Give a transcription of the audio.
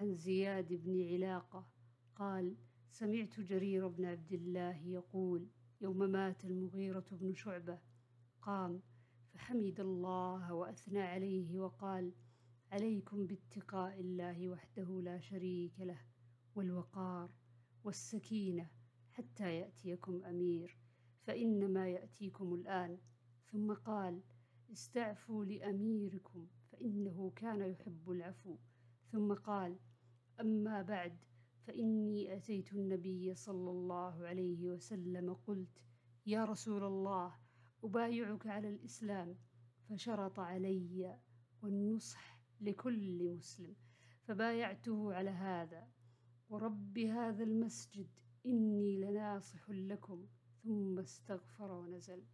عن زياد بن علاقة قال سمعت جرير بن عبد الله يقول يوم مات المغيرة بن شعبة قام فحمد الله وأثنى عليه وقال عليكم باتقاء الله وحده لا شريك له والوقار والسكينة حتى يأتيكم أمير فإنما يأتيكم الآن ثم قال استعفوا لأميركم فإنه كان يحب العفو ثم قال أما بعد فإني أتيت النبي صلى الله عليه وسلم قلت يا رسول الله أبايعك على الإسلام فشرط علي والنصح لكل مسلم فبايعته على هذا. ورب هذا المسجد إني لناصح لكم ثم استغفر ونزل.